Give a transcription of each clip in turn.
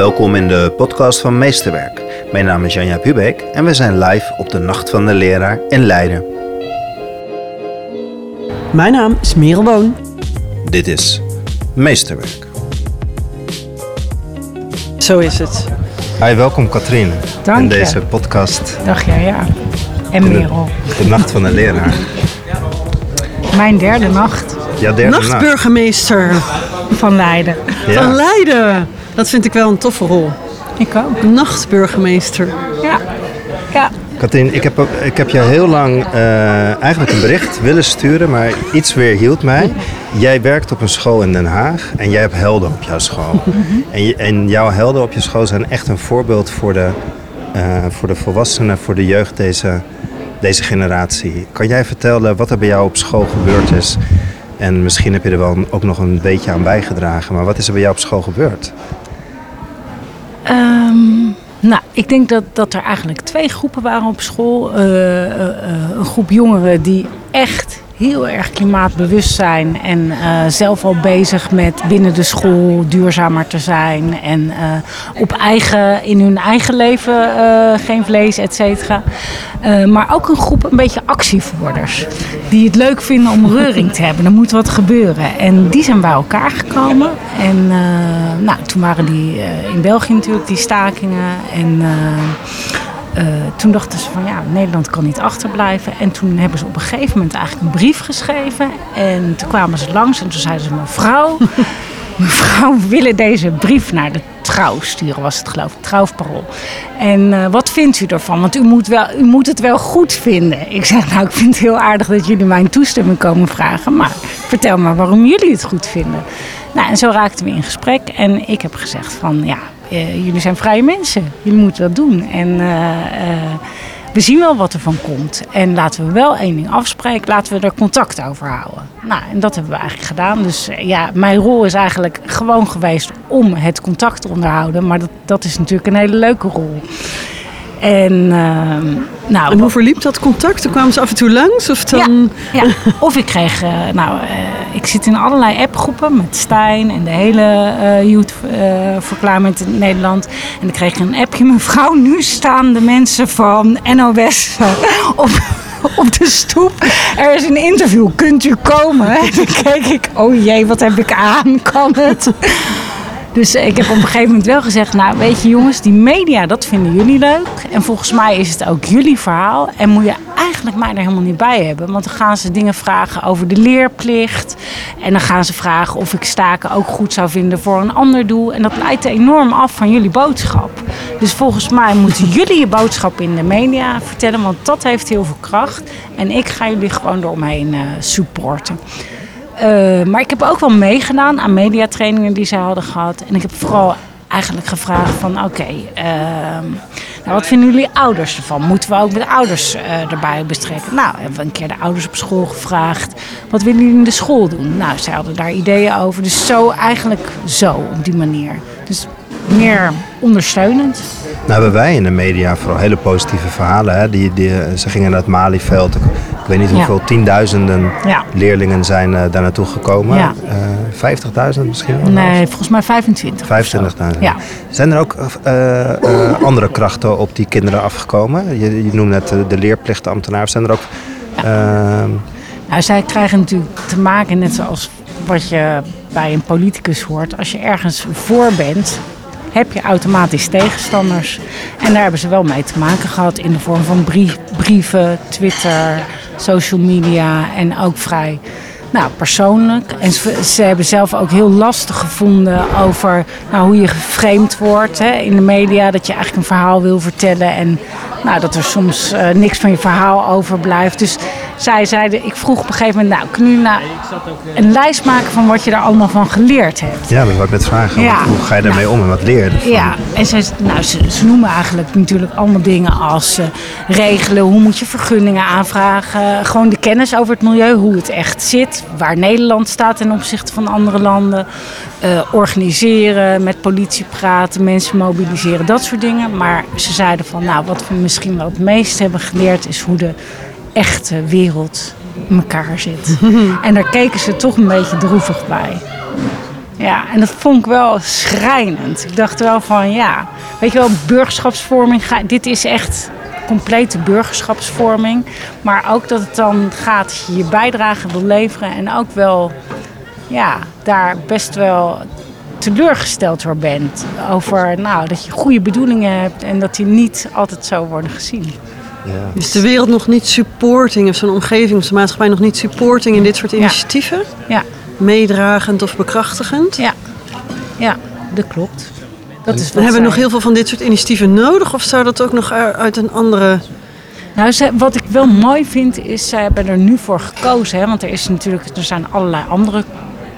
Welkom in de podcast van Meesterwerk. Mijn naam is Janja Pubeek en we zijn live op de Nacht van de Leraar in Leiden. Mijn naam is Merel Boon. Dit is Meesterwerk. Zo is het. Hi, welkom Katrien Dank in je. deze podcast Dag ja, ja. En Merel. De Nacht van de Leraar. Mijn derde nacht Ja, derde nacht. Nachtburgemeester van Leiden. Ja. van Leiden. Dat vind ik wel een toffe rol. Ik ook. Nachtburgemeester. Ja. Ja. Katrien, ik heb, ik heb je heel lang eh, eigenlijk een bericht willen sturen, maar iets weerhield mij. Jij werkt op een school in Den Haag en jij hebt helden op jouw school. En, je- en jouw helden op je school zijn echt een voorbeeld voor de, eh, voor de volwassenen, voor de jeugd deze, deze generatie. Kan jij vertellen wat er bij jou op school gebeurd is? En misschien heb je er wel ook nog een beetje aan bijgedragen, maar wat is er bij jou op school gebeurd? Ehm, nou, ik denk dat, dat er eigenlijk twee groepen waren op school. Eh, eh, eh, een groep jongeren die echt heel erg klimaatbewust zijn en eh, zelf al bezig met binnen de school duurzamer te zijn en eh, op eigen, in hun eigen leven eh, geen vlees, et cetera. Maar ook een groep een beetje actievoerders die het leuk vinden om reuring te hebben. Er moet wat gebeuren. En die zijn bij elkaar gekomen. En nou, toen waren die in België natuurlijk, die stakingen. En eh, toen dachten ze van ja, Nederland kan niet achterblijven. En toen hebben ze op een gegeven moment eigenlijk een brief geschreven. En toen kwamen ze langs en toen zeiden ze mevrouw... Mevrouw, we willen deze brief naar de trouw sturen, was het geloof ik, trouwparool. En eh, wat vindt u ervan? Want u moet, wel, u moet het wel goed vinden. Ik zeg, nou, ik vind het heel aardig dat jullie mijn toestemming komen vragen. Maar vertel maar waarom jullie het goed vinden. Nou, en zo raakten we in gesprek. En ik heb gezegd van, ja, eh, jullie zijn vrije mensen. Jullie moeten dat doen. En eh, eh, we zien wel wat er van komt. En laten we wel één ding afspreken. Laten we er contact over houden. Nou, en dat hebben we eigenlijk gedaan. Dus ja, mijn rol is eigenlijk gewoon geweest om het contact te onderhouden. Maar dat, dat is natuurlijk een hele leuke rol. En, ehm, nou, En hoe verliep dat contact? Toen kwamen ze af en toe langs? Of dan... ja, of ik kreeg, eh, nou, eh, ik zit in allerlei appgroepen met Stijn en de hele eh Youth voor Climate in Nederland. En ik kreeg een appje, mevrouw, nu staan de mensen van NOS op, op de stoep. Er is een interview, kunt u komen? En dan keek ik, oh jee, wat heb ik aan, kan het? Dus ik heb op een gegeven moment wel gezegd, nou weet je jongens, die media, dat vinden jullie leuk. En volgens mij is het ook jullie verhaal. En moet je eigenlijk mij er helemaal niet bij hebben. Want dan gaan ze dingen vragen over de leerplicht. En dan gaan ze vragen of ik staken ook goed zou vinden voor een ander doel. En dat leidt enorm af van jullie boodschap. Dus volgens mij moeten jullie je boodschap in de media vertellen. Want dat heeft heel veel kracht. En ik ga jullie gewoon eromheen eh supporten. Eh, maar ik heb ook wel meegedaan aan mediatrainingen die zij hadden gehad. En ik heb vooral eigenlijk gevraagd van oké, ehm, nou, wat vinden jullie ouders ervan? Moeten we ook met ouders eh, erbij betrekken? Nou, hebben we een keer de ouders op school gevraagd. Wat willen jullie in de school doen? Nou, zij hadden daar ideeën over. Dus zo eigenlijk zo, op die manier. Dus meer ondersteunend. Nou hebben wij in de media vooral hele positieve verhalen. Hè? Die, die, ze gingen naar het Malieveld. Ik, ik weet niet Ja. hoeveel tienduizenden Ja. leerlingen zijn eh, daar naartoe gekomen. Ja. Eh 50.000 misschien wel? Nee, volgens mij 25. of zo. 25.000. Ja. Zijn er ook eh, eh, andere krachten op die kinderen afgekomen? Je, je noemt net de, de leerplichtambtenaar. Zijn er ook... ehm, Nou, zij krijgen natuurlijk te maken, net zoals wat je bij een politicus hoort. Als je ergens voor bent, heb je automatisch tegenstanders. En daar hebben ze wel mee te maken gehad in de vorm van brieven, Twitter, social media en ook vrij nou, persoonlijk. En ze, ze hebben zelf ook heel lastig gevonden over nou, hoe je geframed wordt hè, in de media. Dat je eigenlijk een verhaal wil vertellen en nou, dat er soms eh, niks van je verhaal overblijft. Dus zij zeiden, ik vroeg op een gegeven moment, nou, kunnen jullie nou een lijst maken van wat je daar allemaal van geleerd hebt? ja, dat wil ik net vragen. Ja. Hoe ga je daarmee om en wat leer je ervan? Ja, en ze, nou, ze, ze noemen eigenlijk natuurlijk allemaal dingen als eh, regelen, hoe moet je vergunningen aanvragen, gewoon de kennis over het milieu, hoe het echt zit, waar Nederland staat ten opzichte van andere landen, eh, organiseren, met politie praten, mensen mobiliseren, dat soort dingen. Maar ze zeiden van, nou, wat we misschien wel het meest hebben geleerd is hoe de echte wereld in elkaar zit. en daar keken ze toch een beetje droevig bij. Ja, en dat vond ik wel schrijnend. Ik dacht wel van ja, weet je wel, burgerschapsvorming, dit is echt complete burgerschapsvorming. Maar ook dat het dan gaat dat je je bijdrage wil leveren en ook wel ja, daar best wel teleurgesteld door bent. Over nou, dat je goede bedoelingen hebt en dat die niet altijd zo worden gezien. Ja. Is de wereld nog niet supporting, of zo'n omgeving, of de maatschappij nog niet supporting in dit soort initiatieven? Ja, Meedragend of bekrachtigend? ja, ja, dat klopt. Dat is We wat hebben nog zij- heel veel van dit soort initiatieven nodig, of zou dat ook nog uit een andere. Nou, ze- wat ik wel mooi vind is, zij hebben er nu voor gekozen. Hè, want er, is natuurlijk, er zijn allerlei andere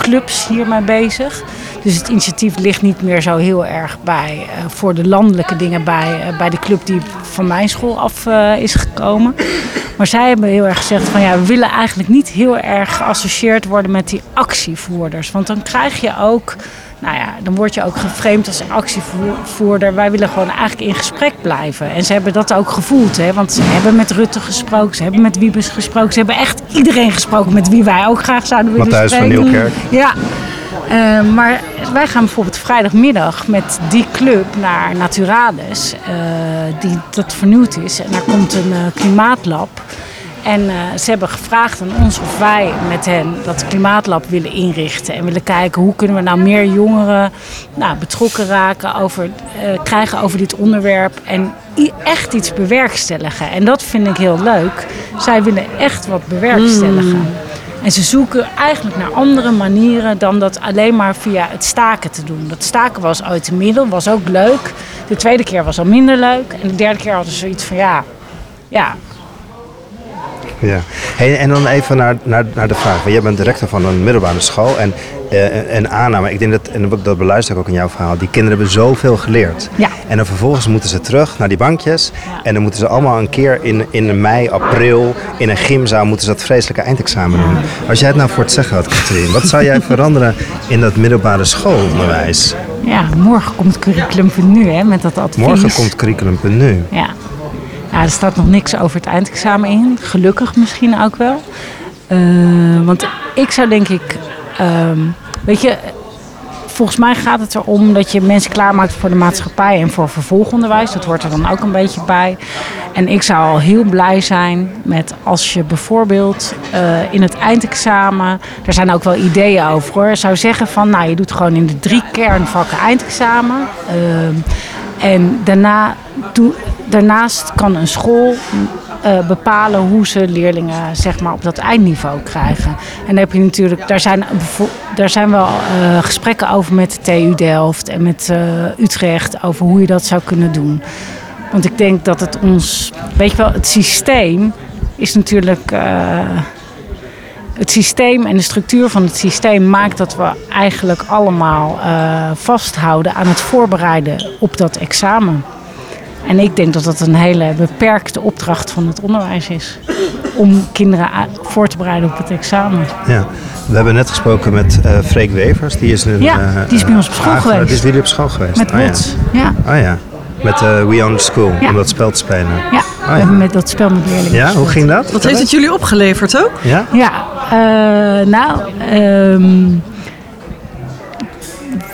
clubs hiermee bezig. Dus het initiatief ligt niet meer zo heel erg bij eh, voor de landelijke dingen bij, eh, bij de club die van mijn school af eh, is gekomen. Maar zij hebben heel erg gezegd van ja, we willen eigenlijk niet heel erg geassocieerd worden met die actievoerders. Want dan krijg je ook, nou ja, dan word je ook geframed als actievoerder. Wij willen gewoon eigenlijk in gesprek blijven. En ze hebben dat ook gevoeld, hè? want ze hebben met Rutte gesproken, ze hebben met Wiebes gesproken, ze hebben echt iedereen gesproken met wie wij ook graag zouden willen Matthijs van spreken. Nieuwkerk. Ja, eh, maar wij gaan bijvoorbeeld vrijdagmiddag met die club naar Naturalis, eh, die dat vernieuwd is. En daar komt een eh, klimaatlab. En eh, ze hebben gevraagd aan ons of wij met hen dat klimaatlab willen inrichten. En willen kijken hoe kunnen we nou meer jongeren nou, betrokken raken, over, eh, krijgen over dit onderwerp. En echt iets bewerkstelligen. En dat vind ik heel leuk. Zij willen echt wat bewerkstelligen. En ze zoeken eigenlijk naar andere manieren dan dat alleen maar via het staken te doen. Dat staken was ooit een middel, was ook leuk. De tweede keer was al minder leuk. En de derde keer hadden ze zoiets van ja, ja, Ja. Hey, en dan even naar, naar, naar de vraag. Want jij bent directeur van een middelbare school. En, eh, en aanname, ik denk dat, en dat beluister ik ook in jouw verhaal, die kinderen hebben zoveel geleerd. Ja. En dan vervolgens moeten ze terug naar die bankjes. Ja. En dan moeten ze allemaal een keer in, in mei, april, in een gymzaal, moeten ze dat vreselijke eindexamen doen. Als jij het nou voor het zeggen had, Katrien, wat zou jij veranderen in dat middelbare schoolonderwijs? ja, morgen komt curriculum van nu hè, met dat advies. Morgen komt curriculum.nu. Ja. Ja, er staat nog niks over het eindexamen in. Gelukkig misschien ook wel. Eh, want ik zou denk ik... ehm, weet je, volgens mij gaat het erom dat je mensen klaarmaakt voor de maatschappij en voor vervolgonderwijs. Dat hoort er dan ook een beetje bij. En ik zou al heel blij zijn met als je bijvoorbeeld eh, in het eindexamen, daar zijn ook wel ideeën over hoor, zou zeggen van nou je doet gewoon in de drie kernvakken eindexamen. Ehm, en daarna doe, daarnaast kan een school eh, bepalen hoe ze leerlingen zeg maar, op dat eindniveau krijgen. En daar, heb je natuurlijk, daar, zijn, daar zijn wel eh, gesprekken over met TU Delft en met eh, Utrecht over hoe je dat zou kunnen doen. Want ik denk dat het ons, weet je wel, het systeem is natuurlijk. het systeem en de structuur van het systeem maakt dat we eigenlijk allemaal vasthouden aan het voorbereiden op dat examen. En ik denk dat dat een hele beperkte opdracht van het onderwijs is. Om kinderen voor te bereiden op het examen. Ja. We hebben net gesproken met eh Freek Wevers. Die is, een, Ja, eh, die is bij ons op school geweest. Die is bij jullie op school geweest. Met Oh, ja. Ja. Oh ja, met eh We Own the School, Ja. om dat spel te spelen. ja. ja. we hebben met dat spel met leerlingen Ja, hoe ging dat? Wat heeft het jullie opgeleverd ook? Ja? Ja, eh, nou, ehm,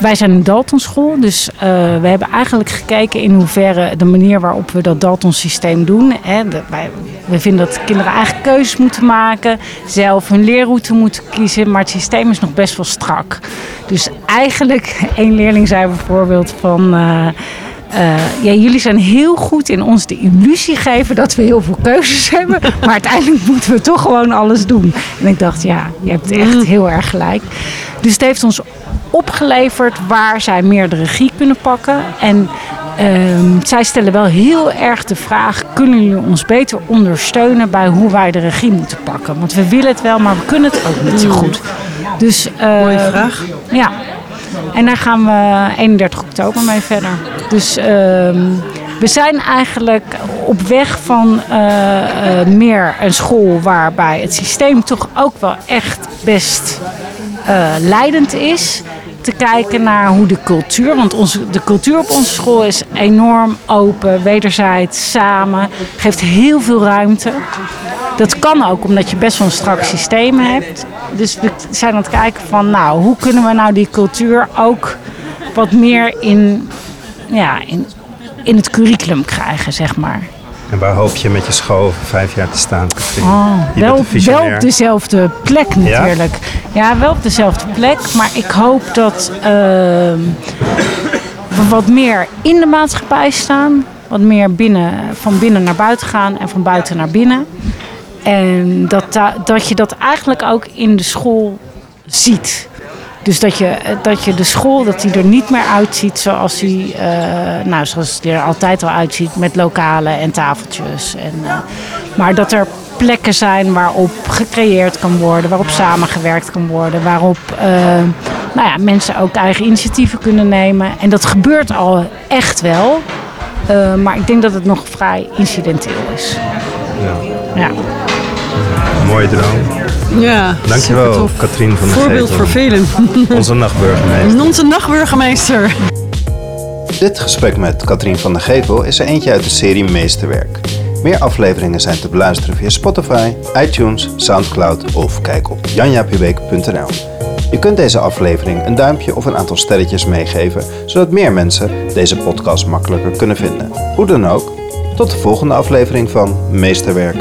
wij zijn een Dalton school, dus eh, we hebben eigenlijk gekeken in hoeverre de manier waarop we dat Dalton systeem doen. Hè, de- wij, we vinden dat kinderen eigen keuzes moeten maken, zelf hun leerroute moeten kiezen, maar het systeem is nog best wel strak. Dus eigenlijk, één leerling zei bijvoorbeeld van. eh, eh, ja, jullie zijn heel goed in ons de illusie geven dat we heel veel keuzes hebben. Maar uiteindelijk moeten we toch gewoon alles doen. En ik dacht, ja, je hebt echt heel erg gelijk. Dus het heeft ons opgeleverd waar zij meer de regie kunnen pakken. En ehm, zij stellen wel heel erg de vraag: kunnen jullie ons beter ondersteunen bij hoe wij de regie moeten pakken? Want we willen het wel, maar we kunnen het ook niet zo goed. Dus, eh, Mooie vraag. ja, en daar gaan we 31 oktober mee verder. Dus ehm, we zijn eigenlijk op weg van eh, eh, meer een school waarbij het systeem toch ook wel echt best eh, leidend is. Te kijken naar hoe de cultuur, want onze, de cultuur op onze school is enorm open, wederzijds, samen, geeft heel veel ruimte. Dat kan ook omdat je best wel een strak systeem hebt. Dus we zijn aan het kijken van, nou, hoe kunnen we nou die cultuur ook wat meer in, ja, in, in het curriculum krijgen, zeg maar. En waar hoop je met je school over vijf jaar te staan? Oh, wel, visionair. wel op dezelfde plek natuurlijk. Ja? wel op dezelfde plek. Maar ik hoop dat ehm, we wat meer in de maatschappij staan. Wat meer binnen, van binnen naar buiten gaan en van buiten naar binnen. En dat, da- dat je dat eigenlijk ook in de school ziet. Dus dat je, dat je de school dat die er niet meer uitziet zoals die, eh, nou, zoals die er altijd al uitziet met lokalen en tafeltjes. En, eh, maar dat er plekken zijn waarop gecreëerd kan worden, waarop samengewerkt kan worden, waarop eh, nou ja, mensen ook eigen initiatieven kunnen nemen. En dat gebeurt al echt wel. Maar ik denk dat het nog vrij incidenteel is. Ja. Ja. Mooie droom. Ja, Dankjewel. Katrien van der Voorbeeld Gevel. voor velen. Onze nachtburgemeester. Onze nachtburgemeester. Dit gesprek met Katrien van der Gevel is er eentje uit de serie Meesterwerk. Meer afleveringen zijn te beluisteren via Spotify, iTunes, Soundcloud of kijk op janjapubeek.nl. Je kunt deze aflevering een duimpje of een aantal sterretjes meegeven, zodat meer mensen deze podcast makkelijker kunnen vinden. Hoe dan ook, tot de volgende aflevering van Meesterwerk.